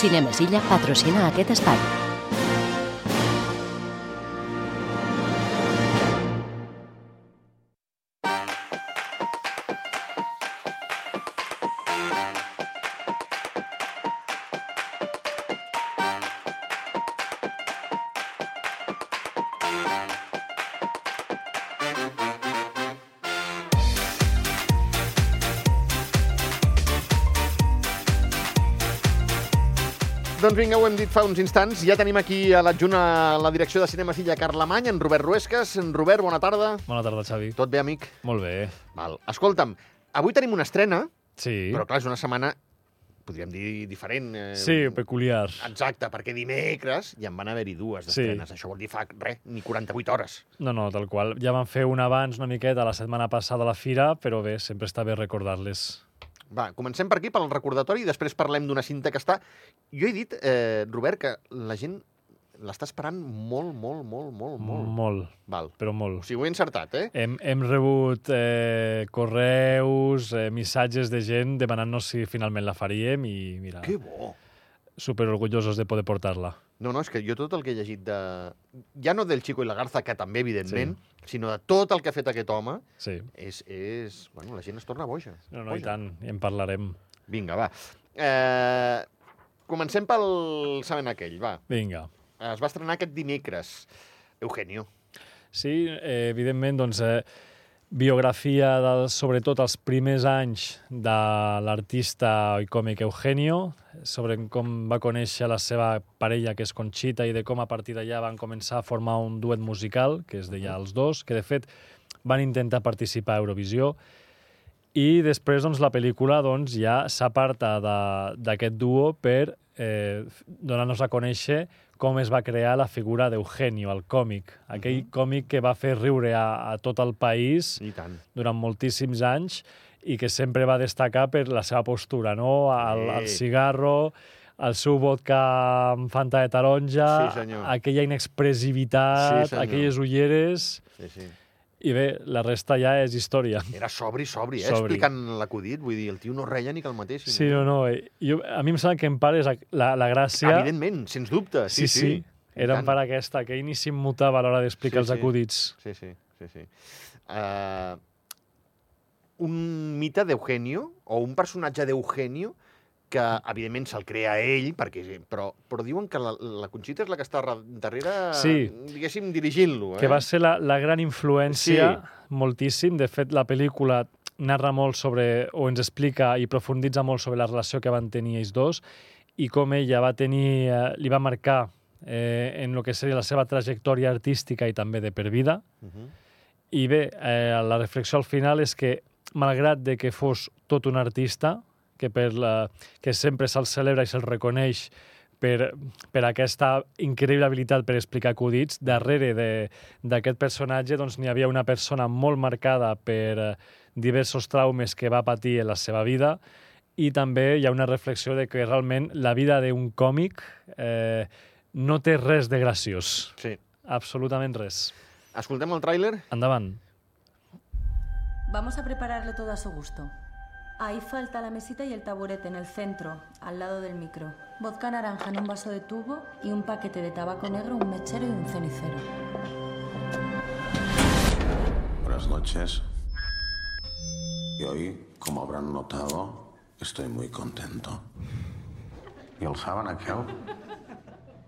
Cinemes Illa patrocina aquest espai. Vinga, ho hem dit fa uns instants. Ja tenim aquí a l'adjunt a la direcció de Cinema Silla Carlemany, en Robert Ruesques. En Robert, bona tarda. Bona tarda, Xavi. Tot bé, amic? Molt bé. Val. Escolta'm, avui tenim una estrena, Sí. però clar, és una setmana, podríem dir, diferent. Eh, Sí, peculiar. Exacte, perquè dimecres ja en van haver-hi dues Sí. d'estrenes. Això vol dir fa, res, ni 48 hores. No, no, tal qual. Ja van fer un abans una miqueta la setmana passada a la fira, però bé, sempre està bé recordar-les. Va, comencem per aquí, pel recordatori, i després parlem d'una cinta que està... Jo he dit, eh, Robert, que la gent l'està esperant molt, molt, molt, molt, molt. Molt, Val. però O molt. sigui, ho he encertat, eh? Hem, hem rebut eh, correus, eh, missatges de gent demanant-nos si finalment la faríem i, mira, Que bo! super orgullosos de poder portar-la. No, no, és que jo tot el que he llegit de... Ja no del Chico i la Garza, que també, evidentment, sí. sinó de tot el que ha fet aquest home, Sí. és... és... Bueno, la gent es torna boja. No, no, i boja. tant, i en parlarem. Vinga, va. Eh, comencem pel sabent aquell, va. Vinga. Es va estrenar aquest dimecres. Eugenio. Sí, eh, evidentment, doncs, eh, biografia, del, sobretot els primers anys de l'artista i còmic Eugenio, sobre com va conèixer la seva parella, que és Conchita, i de com a partir d'allà van començar a formar un duet musical, que es deia Els Dos, que de fet van intentar participar a Eurovisió, i després doncs, la pel·lícula doncs, ja s'aparta de- d'aquest duo per eh, donar-nos a conèixer com es va crear la figura d'Eugenio, el còmic. Aquell còmic que va fer riure a, a tot el país durant moltíssims anys i que sempre va destacar per la seva postura, no? El, el Sí. cigarro, el seu vodka amb fanta de taronja, Sí, senyor. aquella inexpressivitat, Sí, senyor. aquelles ulleres... Sí, sí. I bé, la resta ja és història. Era sobri, sobri, eh? Sobri. Explicant l'acudit. Vull dir, el tio no reia ni que el mateix. Sí, no, no. eh, Jo, a mi em sembla que en part és la, la gràcia... Evidentment, sens dubte. Sí, sí. sí. I Era en part aquesta, que ell ni s'immutava a l'hora d'explicar Sí, els sí. acudits. Sí, sí, sí, sí. Uh, un mite d'Eugenio, o un personatge d'Eugenio, que, evidentment, se'l crea ell, perquè, però, però diuen que la, la Conxita és la que està darrere, Sí. diguéssim, dirigint-lo. Eh? Que va ser la, la gran influència, moltíssim. De fet, la pel·lícula narra molt sobre, o ens explica i profunditza molt sobre la relació que van tenir ells dos i com ella va tenir, eh, li va marcar eh, en el que seria la seva trajectòria artística i també de per vida. Uh -huh. I bé, eh, la reflexió al final és que, malgrat de que fos tot un artista, que, per la, que sempre se'l celebra i se'l reconeix per, per aquesta increïble habilitat per explicar acudits, darrere de- d'aquest personatge doncs, n'hi havia una persona molt marcada per eh, diversos traumes que va patir en la seva vida i també hi ha una reflexió de que realment la vida d'un còmic eh, no té res de graciós. Sí. Absolutament res. Escoltem el tràiler? Endavant. Vamos a prepararle todo a su gusto. Ahí falta la mesita y el taburete en el centro, al lado del micro. Vodka naranja en un vaso de tubo y un paquete de tabaco negro, un mechero y un cenicero. Buenas noches. Y hoy, como habrán notado, estoy muy contento. ¿Y el saben aquel?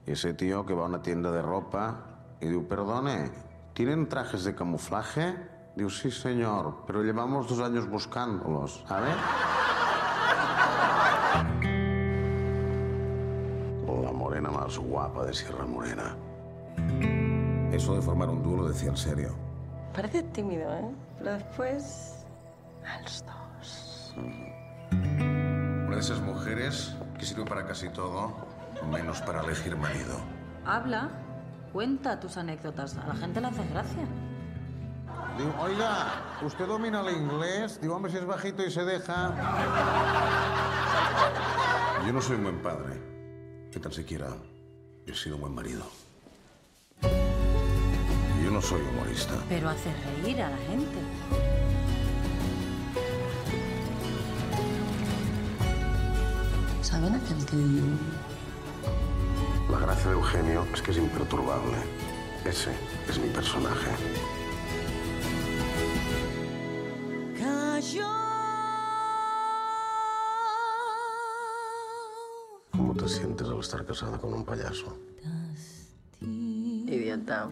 Ese tío que va a una tienda de ropa y dice, perdone, ¿tienen trajes de camuflaje? Digo, sí, señor, pero llevamos dos años buscándolos, ¿sabe? La morena más guapa de Sierra Morena. Eso de formar un dúo lo decía en serio. Parece tímido, ¿eh? Pero después... A los dos. Una de esas mujeres que sirve para casi todo, menos para elegir marido. Habla, cuenta tus anécdotas. A la gente le hace gracia. Digo, oiga, ¿usted domina el inglés? Digo, hombre, si es bajito y se deja. Yo no soy un buen padre. ¿Qué tan siquiera he sido un buen marido? Yo no soy humorista. Pero hace reír a la gente. ¿Saben aquel que La gracia de Eugenio es que es imperturbable. Ese es mi personaje. ¿Cómo te sientes al estar casada con un payaso? Idiota.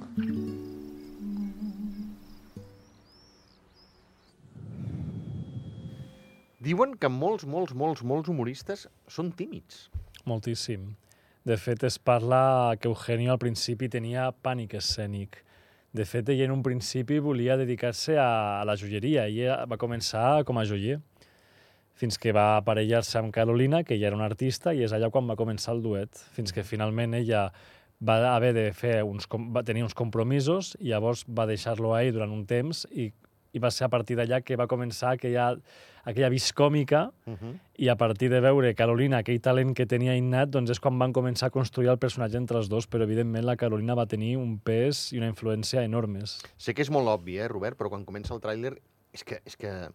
Diuen que molts, molts, molts, molts humoristes són tímids. Moltíssim. De fet, es parla que Eugenio al principi tenia pànic escènic. De fet, ell en un principi volia dedicar-se a, la joieria. Ella va començar com a joier, fins que va aparellar-se amb Carolina, que ella era una artista, i és allà quan va començar el duet, fins que finalment ella va haver de fer uns, va tenir uns compromisos i llavors va deixar-lo a ell durant un temps i, i va ser a partir d'allà que va començar aquella, aquella vis còmica Uh -huh. i a partir de veure Carolina aquell talent que tenia innat, doncs és quan van començar a construir el personatge entre els dos, però evidentment la Carolina va tenir un pes i una influència enormes. Sé que és molt obvi, eh, Robert, però quan comença el tràiler és que, és que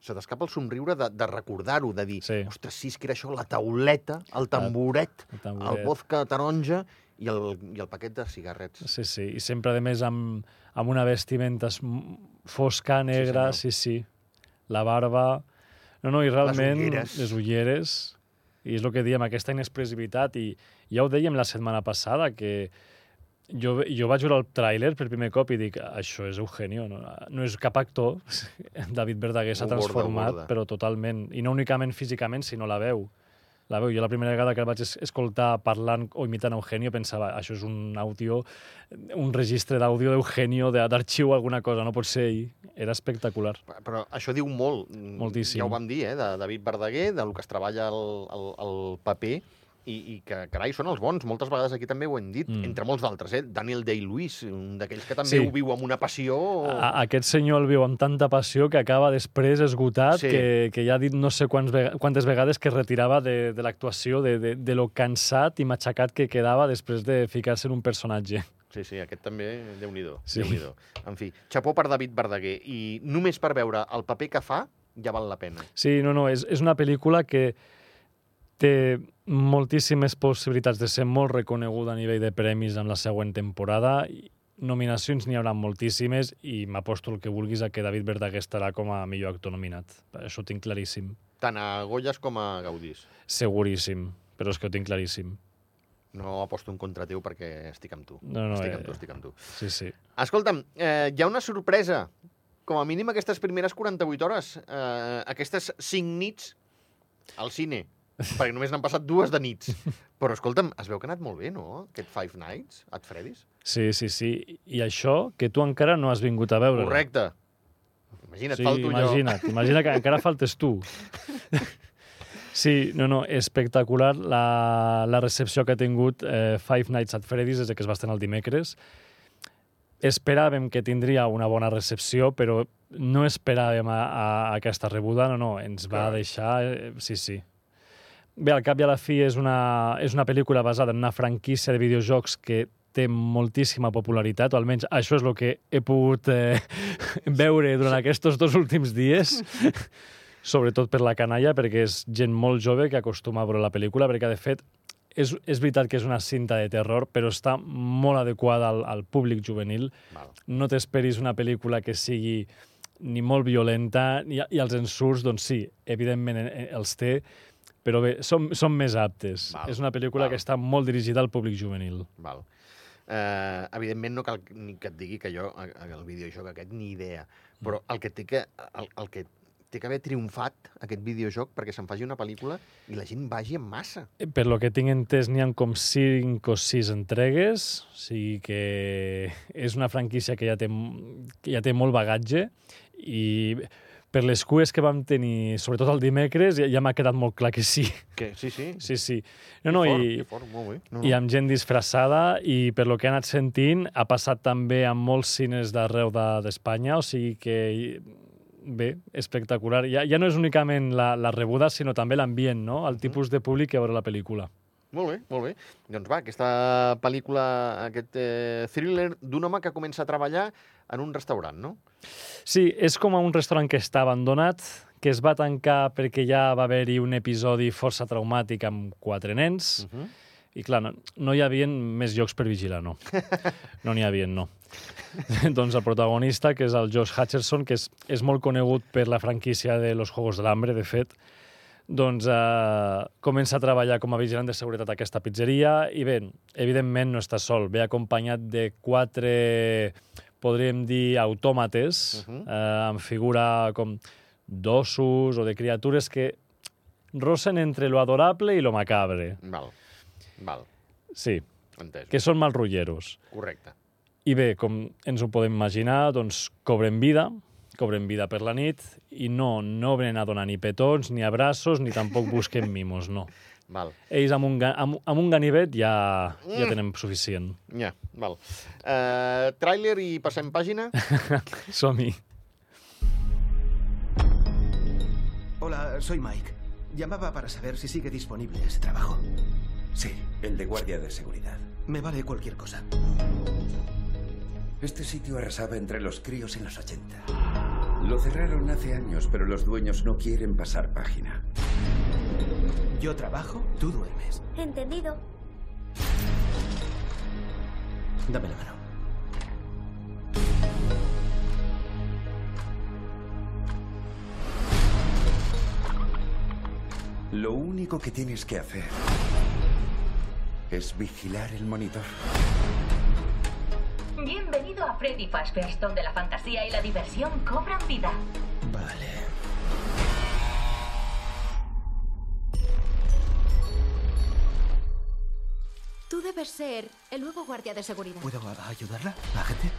se t'escapa el somriure de, de recordar-ho, de dir, Sí. ostres, sí, és que era això, la tauleta, el tamboret, El tamboret. el vodka taronja i el, i el paquet de cigarrets. Sí, sí, i sempre, a més, amb, amb una vestimenta es- fosca, negra, sí, sí, sí. La barba... No, no, i realment... ulleres. Les ulleres. I és el que diem, aquesta inexpressivitat. I ja ho dèiem la setmana passada, que jo, jo vaig veure el tràiler per primer cop i dic, això és Eugenio, no, no és cap actor. David Verdaguer s'ha Ho borda, transformat, borda. però totalment. I no únicament físicament, sinó la veu. La veu. Jo la primera vegada que el vaig es- escoltar parlant o imitant Eugenio pensava, això és un àudio, un registre d'àudio d'Eugenio, de- d'arxiu, alguna cosa, no pot ser ell. Era espectacular. Però això diu molt. Moltíssim. Ja ho vam dir, eh, de David Verdaguer, del que es treballa el, el, el paper, i, i que, carai, són els bons. Moltes vegades aquí també ho hem dit, Mm. entre molts d'altres, eh? Daniel Day-Lewis, un d'aquells que també Sí. ho viu amb una passió... A, aquest senyor el viu amb tanta passió que acaba després esgotat, Sí. que, que ja ha dit no sé quants quantes vegades que es retirava de, de l'actuació, de, de, de lo cansat i matxacat que quedava després de ficar-se en un personatge. Sí, sí, aquest també, Déu-n'hi-do. Sí. Déu en fi, xapó per David Verdaguer. I només per veure el paper que fa, ja val la pena. Sí, no, no, és, és una pel·lícula que té moltíssimes possibilitats de ser molt reconeguda a nivell de premis en la següent temporada. Nominacions n'hi haurà moltíssimes i m'aposto el que vulguis a que David Verdaguer estarà com a millor actor nominat. Això ho tinc claríssim. Tant a Goyes com a Gaudís. Seguríssim, però és que ho tinc claríssim. No aposto en contra teu perquè estic amb tu. No, no, estic eh, amb tu, estic amb tu. Sí, sí. Escolta'm, eh, hi ha una sorpresa. Com a mínim aquestes primeres 48 hores, eh, aquestes 5 nits al cine, perquè només n'han passat dues de nits. Però, escolta'm, es veu que ha anat molt bé, no? Aquest Five Nights, at Freddy's. Sí, sí, sí. I això que tu encara no has vingut a veure. Correcte. Imagina't, Sí, falto imagina't, imagina que encara faltes tu. Sí, no, no, espectacular la, la recepció que ha tingut eh, Five Nights at Freddy's des de que es va estrenar el dimecres. Esperàvem que tindria una bona recepció, però no esperàvem a, a, a aquesta rebuda, no, no, ens va Clar. deixar... Eh, sí, sí. Bé, al cap i a la fi és una, és una pel·lícula basada en una franquícia de videojocs que té moltíssima popularitat, o almenys això és el que he pogut eh, veure durant aquests dos últims dies, sobretot per la canalla, perquè és gent molt jove que acostuma a veure la pel·lícula, perquè, de fet, és, és veritat que és una cinta de terror, però està molt adequada al, al públic juvenil. Val. No t'esperis una pel·lícula que sigui ni molt violenta, i, i els ensurts, doncs sí, evidentment eh, els té, però bé, són, són més aptes. Val, És una pel·lícula val. que està molt dirigida al públic juvenil. Val. Eh, evidentment no cal ni que et digui que jo, a- el videojoc aquest, ni idea. Però el que té que, el, el que té que haver triomfat aquest videojoc perquè se'n faci una pel·lícula i la gent vagi en massa. Eh, Per lo que tinc entès, n'hi ha com 5 o 6 entregues, o sigui que és una franquícia que ja té, que ja té molt bagatge i per les cues que vam tenir, sobretot el dimecres, ja, ja m'ha quedat molt clar que sí. Que, sí, sí. Sí, sí. No, no, fort, i, fort, molt bé. No, i amb gent disfressada i per lo que he anat sentint ha passat també amb molts cines d'arreu de- d'Espanya, o sigui que bé, espectacular. Ja, ja no és únicament la, la rebuda, sinó també l'ambient, no? El tipus de públic que veure la pel·lícula. Molt bé, molt bé. Doncs va, aquesta pel·lícula, aquest eh, thriller d'un home que comença a treballar en un restaurant, no? Sí, és com a un restaurant que està abandonat, que es va tancar perquè ja va haver-hi un episodi força traumàtic amb quatre nens. Uh -huh. I clar, no, no hi havia més llocs per vigilar, no. No n'hi havia, no. doncs el protagonista, que és el Josh Hutcherson, que és, és molt conegut per la franquícia de Los Juegos de l'Hambre, de fet, doncs eh, comença a treballar com a vigilant de seguretat a aquesta pizzeria i bé, evidentment no està sol, ve acompanyat de quatre, podríem dir, autòmates, uh -huh. eh, amb figura com d'ossos o de criatures que rossen entre lo adorable i lo macabre. Val. Val. Sí, Entès. que són malrotlleros. Correcte. I bé, com ens ho podem imaginar, doncs cobren vida, cobren vida per la nit i no, no venen a donar ni petons, ni abraços, ni tampoc busquen mimos, no. Val. Ells amb un, amb, amb un ganivet ja, ja tenen suficient. Ja, val. Uh, tràiler i passem pàgina? Som-hi. Hola, soy Mike. Llamaba para saber si sigue disponible ese trabajo. Sí, el de guardia de seguridad. Me vale cualquier cosa. Este sitio arrasaba entre los críos en los 80. Lo cerraron hace años, pero los dueños no quieren pasar página. Yo trabajo, tú duermes. Entendido. Dame la mano. Lo único que tienes que hacer es vigilar el monitor. Bienvenido a Freddy Fazbear's, donde la fantasía y la diversión cobran vida. Vale. Tú debes ser el nuevo guardia de seguridad. ¿Puedo ayudarla? ¿A gente?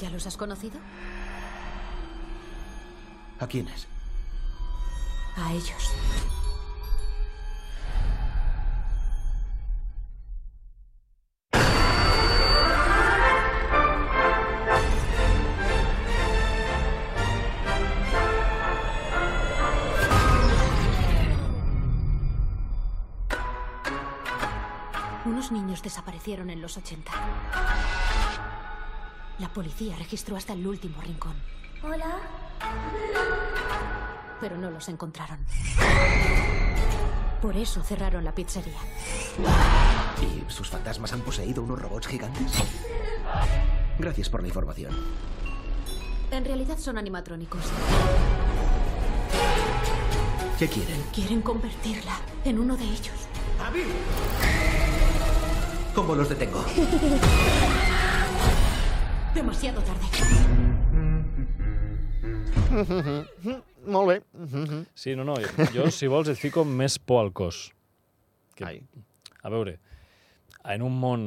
¿Ya los has conocido? ¿A quiénes? A ellos. Unos niños desaparecieron en los 80. La policía registró hasta el último rincón. Hola. pero no los encontraron. Por eso cerraron la pizzería. ¿Y sus fantasmas han poseído unos robots gigantes? Gracias por la información. En realidad son animatrónicos. ¿Qué quieren? Quieren convertirla en uno de ellos. ¿Cómo los detengo? Demasiado tarde. Molt bé. Sí, no, no, jo, si vols, et fico més por al cos. Que, Ai. a veure, en un món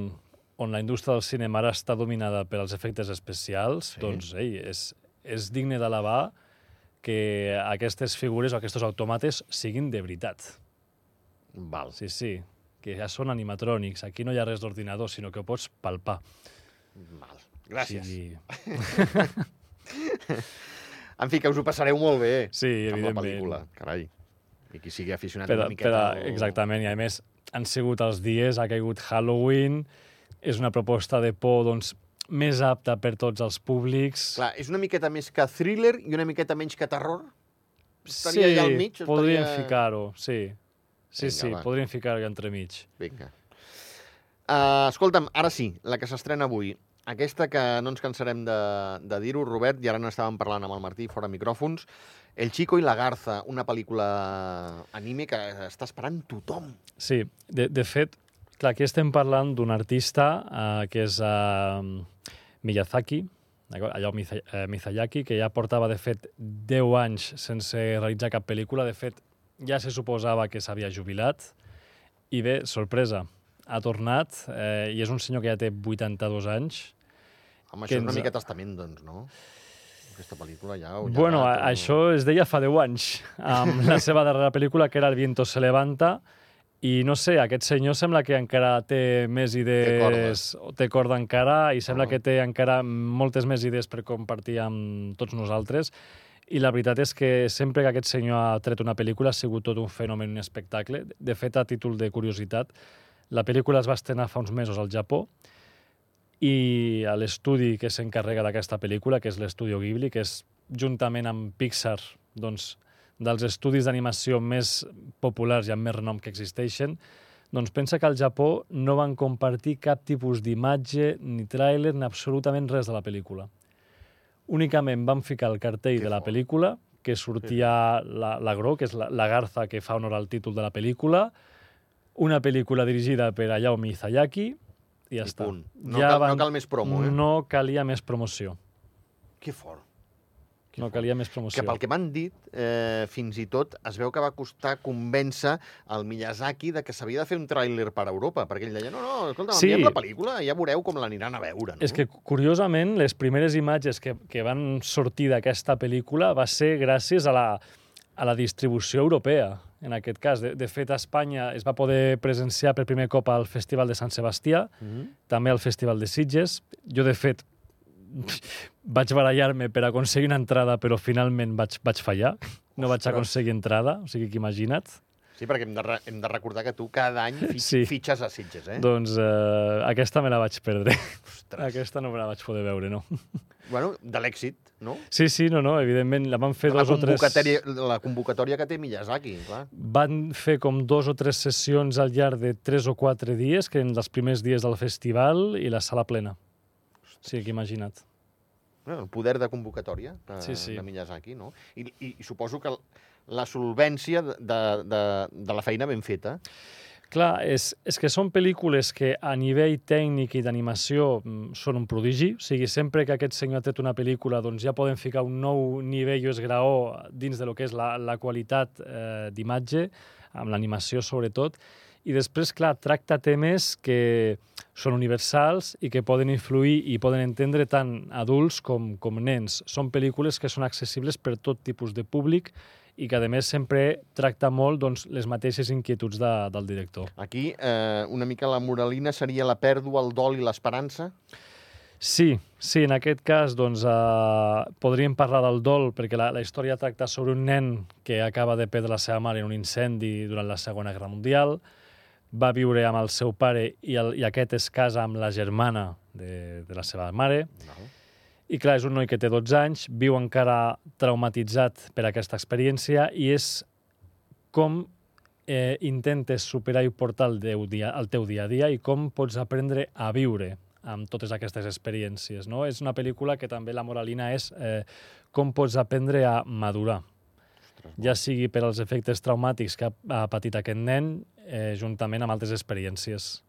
on la indústria del cinema ara està dominada per als efectes especials, Sí. doncs, ei, és, és digne d'alabar que aquestes figures o aquests automates siguin de veritat. Val. Sí, sí, que ja són animatrònics. Aquí no hi ha res d'ordinador, sinó que ho pots palpar. Val. Gràcies. Sí, En fi, que us ho passareu molt bé sí amb la evidentment. pel·lícula. Carai. I qui sigui aficionat Per, una per, miqueta... al- exactament, i a més han sigut els dies, ha caigut Halloween, és una proposta de por doncs, més apta per tots els públics. Clar, és una miqueta més que thriller i una miqueta menys que terror? Estaria allà al mig? podríem Estaria- ficar-ho, sí. Sí, Vinga, sí, va. podríem ficar-ho entremig. Vinga. Uh, escolta'm, ara sí, la que s'estrena avui. Aquesta que no ens cansarem de, de dir-ho, Robert, i ara n'estàvem parlant amb el Martí fora micròfons, El Chico i la Garza, una pel·lícula anime que està esperant tothom. Sí, de, de fet, clar, aquí estem parlant d'un artista uh, que és uh, Miyazaki, allò Miza, Mizayaki, que ja portava, de fet, 10 anys sense realitzar cap pel·lícula. De fet, ja se suposava que s'havia jubilat. I bé, sorpresa, ha tornat eh, i és un senyor que ja té 82 anys. Home, Que això és una ens- mica testament, doncs, no? Aquesta pel·lícula ja... ho Bueno, llegat, a, això es deia fa 10 anys, amb la seva darrera pel·lícula, que era El viento se levanta, i no sé, aquest senyor sembla que encara té més idees... o té corda encara, i sembla Ah. que té encara moltes més idees per compartir amb tots nosaltres. I la veritat és que sempre que aquest senyor ha tret una pel·lícula ha sigut tot un fenomen, un espectacle. De fet, a títol de curiositat, la pel·lícula es va estrenar fa uns mesos al Japó i a l'estudi que s'encarrega d'aquesta pel·lícula, que és l'Estudio Ghibli, que és juntament amb Pixar, doncs, dels estudis d'animació més populars i amb més renom que existeixen, Doncs pensa que al Japó no van compartir cap tipus d'imatge, ni tràiler, ni absolutament res de la pel·lícula. Únicament van ficar el cartell Que de la fort. pel·lícula, que sortia la, la Gro, que és la, la garza que fa honor al títol de la pel·lícula, una pel·lícula dirigida per Hayao Miyazaki, i ja I està. punt. No cal- no cal més promo, eh? No calia més promoció. Que fort. No calia més promoció. Que pel que m'han dit, eh, fins i tot es veu que va costar convèncer el Miyazaki de que s'havia de fer un tràiler per Europa, perquè ell deia, no, no, escolta, Sí. m'enviem la pel·lícula i ja veureu com l'aniran a veure. No? És que, curiosament, les primeres imatges que, que van sortir d'aquesta pel·lícula va ser gràcies a la, a la distribució europea, en aquest cas. De, de fet, a Espanya es va poder presenciar per primer cop al Festival de Sant Sebastià, Mhm. també al Festival de Sitges. Jo, de fet, vaig barallar-me per aconseguir una entrada, però finalment vaig, vaig fallar. No vaig Ostres. aconseguir entrada, o sigui que imagina't. Sí, perquè hem de, hem de recordar que tu cada any fi Sí. fitxes a Sitges, eh? Doncs eh, aquesta me la vaig perdre. Ostres. Aquesta no me la vaig poder veure, no. Bueno, de l'èxit, no? Sí, sí, no, no, evidentment, la van fer la, dos o tres... la convocatòria que té Miyazaki, clar. Van fer com dos o tres sessions al llarg de tres o quatre dies, que eren els primers dies del festival, i la sala plena. Sí, que imagina't. Bueno, el poder de convocatòria de, Sí, sí. de Miyazaki, no? I, i, i suposo que la solvència de, de, de, de la feina ben feta. Clar, és, és que són pel·lícules que a nivell tècnic i d'animació mm, són un prodigi. O sigui, sempre que aquest senyor ha tret una pel·lícula, doncs ja poden ficar un nou nivell o esgraó dins de lo que és la, la qualitat eh, d'imatge, amb l'animació sobretot. I després, clar, tracta temes que són universals i que poden influir i poden entendre tant adults com, com nens. Són pel·lícules que són accessibles per tot tipus de públic i que, a més, sempre tracta molt doncs, les mateixes inquietuds de, del director. Aquí, eh, una mica la moralina seria la pèrdua, el dol i l'esperança. Sí, sí, en aquest cas doncs, eh, podríem parlar del dol, perquè la, la història tracta sobre un nen que acaba de perdre la seva mare en un incendi durant la Segona Guerra Mundial, va viure amb el seu pare i, el, i aquest es casa amb la germana de, de la seva mare. I clar, és un noi que té 12 anys, viu encara traumatitzat per aquesta experiència i és com eh, intentes superar i portar el, teu dia, el teu dia a dia i com pots aprendre a viure amb totes aquestes experiències. No? És una pel·lícula que també la moralina és eh, com pots aprendre a madurar ja sigui per als efectes traumàtics que ha, ha patit aquest nen, eh, juntament amb altres experiències.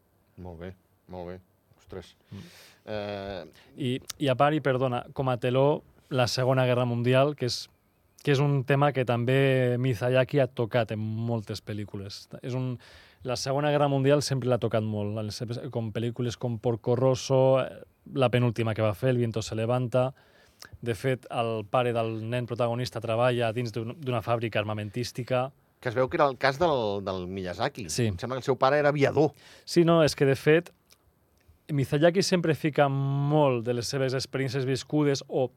Molt bé, molt bé. Ostres. Mm. Eh, I, I a part, i perdona, com a teló, la Segona Guerra Mundial, que és, que és un tema que també Miyazaki ha tocat en moltes pel·lícules. És un, la Segona Guerra Mundial sempre l'ha tocat molt, com pel·lícules com Porco Rosso, eh, la penúltima que va fer, El viento se levanta... De fet, el pare del nen protagonista treballa dins d'un- d'una fàbrica armamentística. Que es veu que era el cas del, del Miyazaki. Sí. Em sembla que el seu pare era aviador. Sí, no, és que de fet Miyazaki sempre fica molt de les seves experiències viscudes o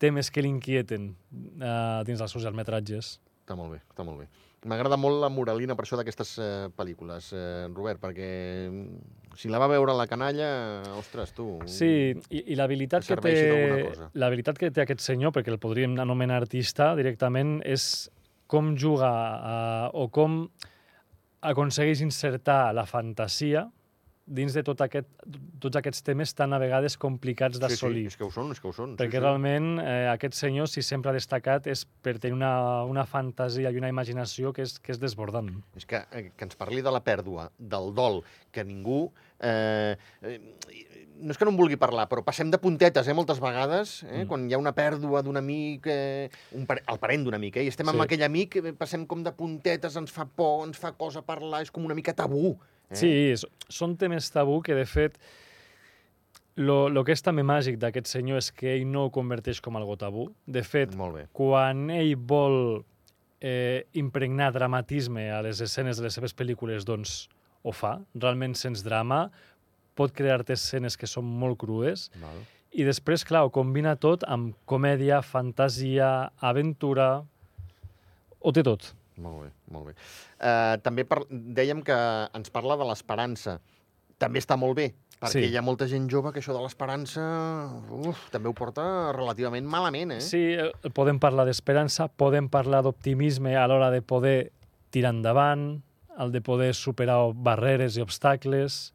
temes que l'inquieten uh, dins dels seus llargmetratges. Està molt bé, està molt bé. M'agrada molt la moralina per això d'aquestes eh, pel·lícules, eh, Robert, perquè mm, si la va veure la canalla, ostres, tu... Sí, i, i l'habilitat Que que, té, l'habilitat que té aquest senyor, perquè el podríem anomenar artista directament, és com juga uh, o com aconsegueix insertar la fantasia dins de tot aquest, tots aquests temes tan a vegades complicats d'assolir. Sí, sí, és que ho són, és que ho són. Perquè sí, sí. realment eh, aquest senyor, si sempre ha destacat, és per tenir una, una fantasia i una imaginació que és, que és desbordant. És que, eh, que ens parli de la pèrdua, del dol, que ningú... Eh, eh, no és que no en vulgui parlar, però passem de puntetes, eh, moltes vegades, eh, mm. quan hi ha una pèrdua d'un amic, eh, un pare, el parent d'un amic, eh, i estem amb Sí. aquell amic, eh, passem com de puntetes, ens fa por, ens fa cosa parlar, és com una mica tabú. Eh? Sí, són temes tabú que, de fet, lo, lo que és també màgic d'aquest senyor és que ell no ho converteix com algo tabú. De fet, Molt bé. quan ell vol eh, impregnar dramatisme a les escenes de les seves pel·lícules, doncs ho fa. Realment sents drama, pot crear-te escenes que són molt crues, Val. i després, clar, ho combina tot amb comèdia, fantasia, aventura... Ho té tot. Molt bé, molt bé. Uh, també par dèiem que ens parla de l'esperança. També està molt bé, perquè Sí. hi ha molta gent jove que això de l'esperança també ho porta relativament malament, eh? Sí, eh, podem parlar d'esperança, podem parlar d'optimisme a l'hora de poder tirar endavant, el de poder superar barreres i obstacles.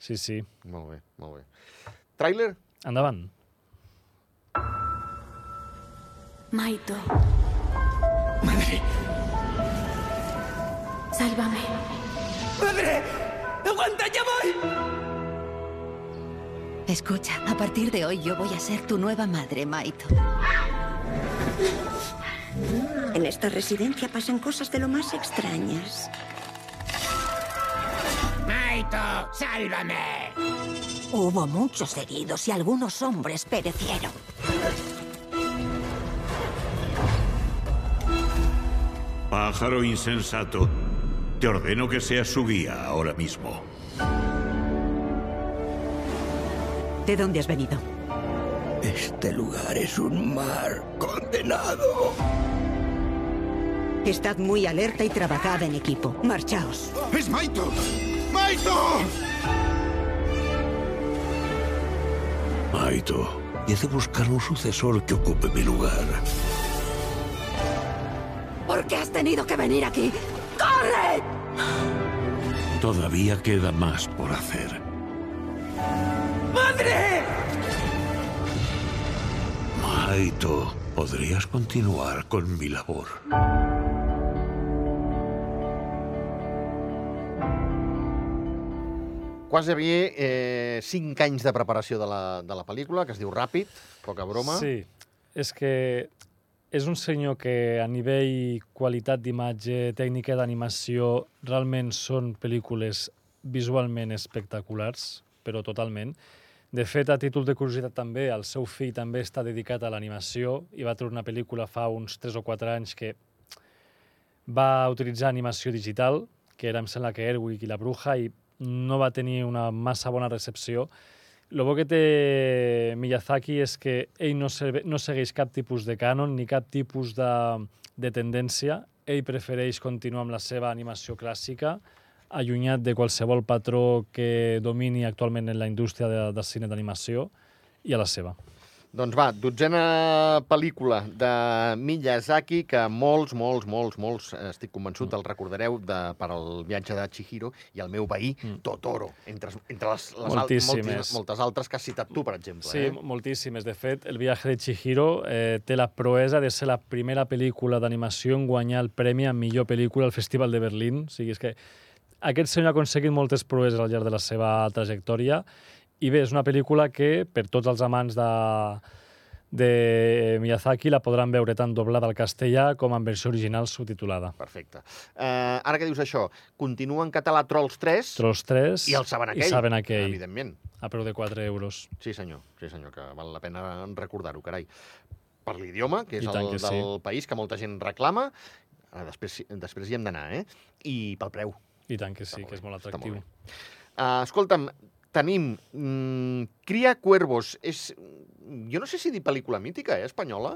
Sí, sí. Molt bé, molt bé. Tràiler? Endavant. Maito, Madre, sálvame. madre, aguanta, ya voy. Escucha, a partir de hoy yo voy a ser tu nueva madre, Maito. En esta residencia pasan cosas de lo más extrañas. Sálvame. Hubo muchos heridos y algunos hombres perecieron. Pájaro insensato, te ordeno que seas su guía ahora mismo. ¿De dónde has venido? Este lugar es un mar condenado. Estad muy alerta y trabajad en equipo. Marchaos. ¡Es Maito! ¡Maito! Maito, y he de buscar un sucesor que ocupe mi lugar. ¿Por qué has tenido que venir aquí? ¡Corre! Todavía queda más por hacer. ¡Madre! Maito, podrías continuar con mi labor. Quasi bé eh, cinc anys de preparació de la, de la pel·lícula, que es diu Ràpid, poca broma. Sí, és que és un senyor que a nivell qualitat d'imatge, tècnica d'animació, realment són pel·lícules visualment espectaculars, però totalment. De fet, a títol de curiositat també, el seu fill també està dedicat a l'animació i va treure una pel·lícula fa uns 3 o 4 anys que va utilitzar animació digital, que era, em sembla que Erwick i la Bruja, i no va tenir una massa bona recepció. El bo que té Miyazaki és que ell no, se, no segueix cap tipus de cànon ni cap tipus de, de tendència. Ell prefereix continuar amb la seva animació clàssica, allunyat de qualsevol patró que domini actualment en la indústria de, cine d'animació i a la seva. Doncs va, dotzena pel·lícula de Miyazaki que molts, molts, molts, molts, eh, estic convençut, el recordareu de, per al viatge de Chihiro i el meu veí, Totoro, entre, entre les, les al- Moltíssimes. moltes, moltes altres que has citat tu, per exemple. Sí, eh? moltíssimes. De fet, El viatge de Chihiro eh, té la proesa de ser la primera pel·lícula d'animació en guanyar el premi a millor pel·lícula al Festival de Berlín. O sigui, és que aquest senyor ha aconseguit moltes proeses al llarg de la seva trajectòria i bé, és una pel·lícula que, per tots els amants de, de Miyazaki, la podran veure tant doblada al castellà com en versió original subtitulada. Perfecte. Eh, ara que dius això, continua en català Trolls 3 Trolls 3 i el saben aquell. i saben aquell. Evidentment. A preu de 4 euros. Sí, senyor, sí, senyor, que val la pena recordar-ho, carai. Per l'idioma, que és el que del sí. país que molta gent reclama, ara després, després hi hem d'anar, eh? I pel preu. I tant que sí, que és molt atractiu. Uh, escolta'm, tenim mm, Cria Cuervos. És, jo no sé si dir pel·lícula mítica, eh, espanyola.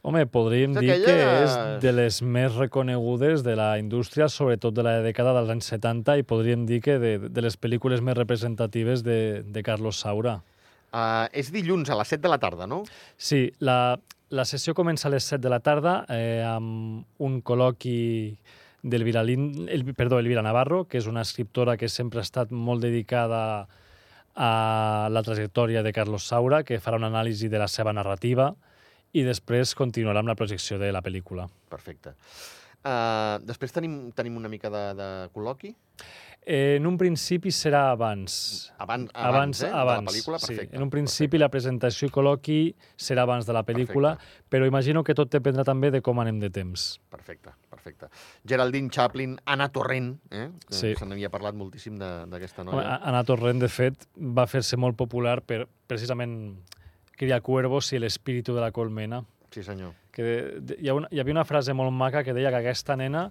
Home, podríem És dir que és de les més reconegudes de la indústria, sobretot de la dècada dels anys 70, i podríem dir que de, de les pel·lícules més representatives de, de Carlos Saura. Uh, és dilluns a les 7 de la tarda, no? Sí, la, la sessió comença a les 7 de la tarda eh, amb un col·loqui d'Elvira Lin, el, perdó, Elvira Navarro, que és una escriptora que sempre ha estat molt dedicada a la trajectòria de Carlos Saura, que farà una anàlisi de la seva narrativa i després continuarà amb la projecció de la pel·lícula. Perfecte. Uh, després tenim, tenim una mica de, de col·loqui. Eh, en un principi serà abans. Abans- abans, eh, de la abans, pel·lícula? sí. Perfecte, En un principi la presentació i col·loqui serà abans de la pel·lícula, però imagino que tot dependrà també de com anem de temps. Perfecte, perfecte. Geraldine Chaplin, Anna Torrent, eh? que Sí. Se n'havia parlat moltíssim de- d'aquesta Home, noia. A- Anna Torrent, de fet, va fer-se molt popular per precisament criar cuervos i l'espíritu de la colmena. Sí, senyor. Que de, de, hi, ha una, hi havia una frase molt maca que deia que aquesta nena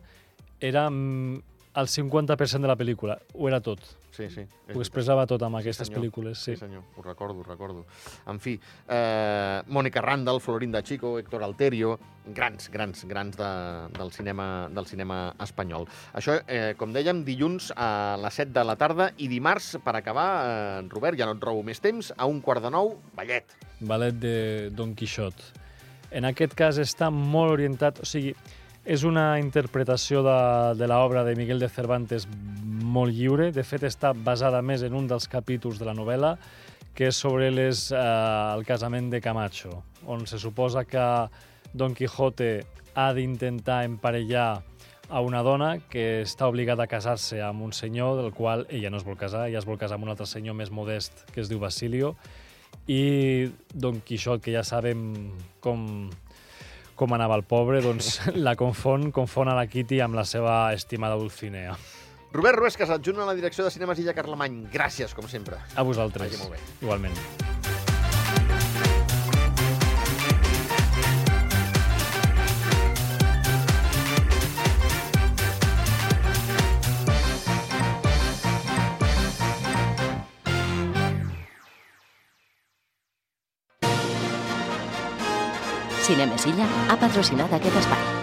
era mm, el 50% de la pel·lícula. Ho era tot. Sí, sí. Ho expressava tot amb aquestes senyor. pel·lícules. Sí. Sí, senyor, ho recordo, ho recordo. En fi, eh, Mònica Randall, Florinda Chico, Héctor Alterio, grans, grans, grans de, del, cinema, del cinema espanyol. Això, eh, com dèiem, dilluns a les 7 de la tarda i dimarts, per acabar, eh, Robert, ja no et robo més temps, a un quart de nou, ballet. ballet de Don Quixot. En aquest cas està molt orientat... O sigui, És una interpretació de, de l'obra de Miguel de Cervantes molt lliure. De fet, està basada més en un dels capítols de la novel·la, que és sobre les, eh, el casament de Camacho, on se suposa que Don Quijote ha d'intentar emparellar a una dona que està obligada a casar-se amb un senyor del qual ella no es vol casar, ella es vol casar amb un altre senyor més modest que es diu Basilio, i Don Quixot, que ja sabem com, com anava el pobre, doncs la confon, confon a la Kitty amb la seva estimada Dulcinea. Robert Ruescas, adjunt a la direcció de Cinemes Illa Carlemany. Gràcies, com sempre. A vosaltres. Vagi molt bé. Igualment. Cine Mesilla ha patrocinat aquest espai.